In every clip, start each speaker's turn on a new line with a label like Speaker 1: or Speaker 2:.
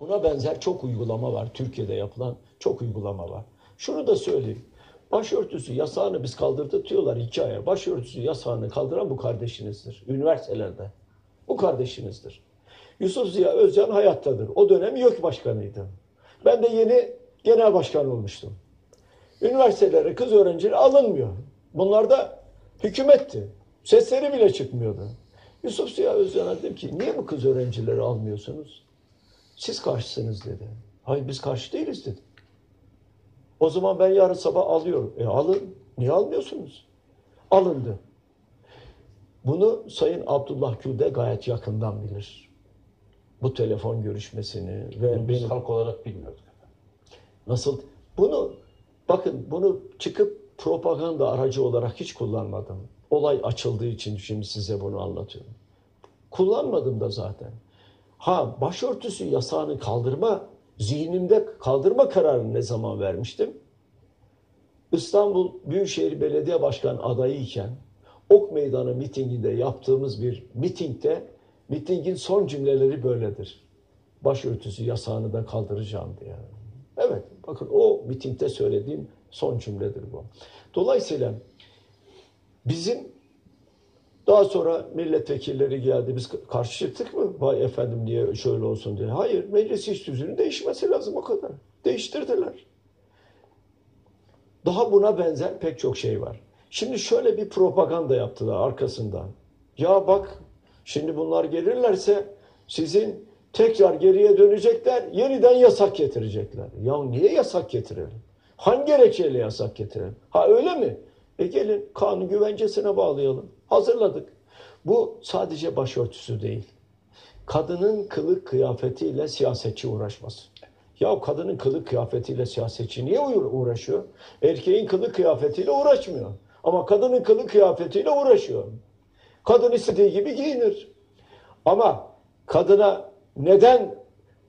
Speaker 1: Buna benzer çok uygulama var. Türkiye'de yapılan çok uygulama var. Şunu da söyleyeyim. Başörtüsü yasağını biz kaldırtıyorlar iki aya. Başörtüsü yasağını kaldıran bu kardeşinizdir. Üniversitelerde. Bu kardeşinizdir. Yusuf Ziya Özcan hayattadır. O dönem YÖK başkanıydı. Ben de yeni genel başkan olmuştum. Üniversitelere kız öğrencileri alınmıyor. Bunlar da hükümetti. Sesleri bile çıkmıyordu. Yusuf Ziya Özcan'a dedim ki niye bu kız öğrencileri almıyorsunuz? Siz karşısınız dedi. Hayır biz karşı değiliz dedi. O zaman ben yarın sabah alıyorum. E alın. Niye almıyorsunuz? Alındı. Bunu Sayın Abdullah Gül de gayet yakından bilir. Bu telefon görüşmesini ve
Speaker 2: Biz
Speaker 1: benim-
Speaker 2: halk olarak bilmiyorduk.
Speaker 1: Nasıl? Bunu bakın bunu çıkıp propaganda aracı olarak hiç kullanmadım. Olay açıldığı için şimdi size bunu anlatıyorum. Kullanmadım da zaten. Ha başörtüsü yasağını kaldırma zihnimde kaldırma kararını ne zaman vermiştim? İstanbul Büyükşehir Belediye Başkan adayıyken Ok Meydanı mitinginde yaptığımız bir mitingde mitingin son cümleleri böyledir. Başörtüsü yasağını da kaldıracağım diye. Evet, bakın o mitingde söylediğim son cümledir bu. Dolayısıyla bizim daha sonra milletvekilleri geldi. Biz karşı çıktık mı? Vay efendim niye şöyle olsun diye. Hayır, meclis iş düzünün değişmesi lazım o kadar. Değiştirdiler. Daha buna benzer pek çok şey var. Şimdi şöyle bir propaganda yaptılar arkasından. Ya bak şimdi bunlar gelirlerse sizin tekrar geriye dönecekler, yeniden yasak getirecekler. Ya niye yasak getirelim? Hangi gerekçeyle yasak getirelim? Ha öyle mi? E gelin kanun güvencesine bağlayalım. Hazırladık. Bu sadece başörtüsü değil. Kadının kılık kıyafetiyle siyasetçi uğraşması. Ya kadının kılık kıyafetiyle siyasetçi niye uğra- uğraşıyor? Erkeğin kılık kıyafetiyle uğraşmıyor. Ama kadının kılık kıyafetiyle uğraşıyor. Kadın istediği gibi giyinir. Ama kadına neden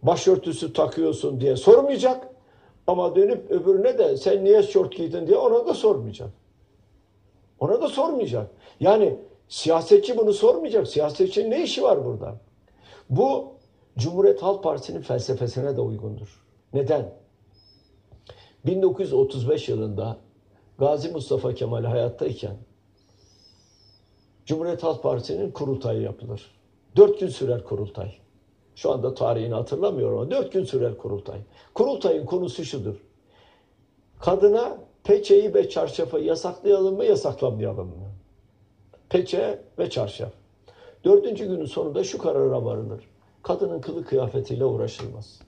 Speaker 1: başörtüsü takıyorsun diye sormayacak. Ama dönüp öbürüne de sen niye şort giydin diye ona da sormayacak. Ona da sormayacak. Yani siyasetçi bunu sormayacak. Siyasetçinin ne işi var burada? Bu Cumhuriyet Halk Partisi'nin felsefesine de uygundur. Neden? 1935 yılında Gazi Mustafa Kemal hayattayken Cumhuriyet Halk Partisi'nin kurultayı yapılır. Dört gün sürer kurultay. Şu anda tarihini hatırlamıyorum ama dört gün sürer kurultay. Kurultayın konusu şudur. Kadına peçeyi ve çarşafı yasaklayalım mı yasaklamayalım mı? Peçe ve çarşaf. Dördüncü günün sonunda şu karara varılır. Kadının kılık kıyafetiyle uğraşılmaz.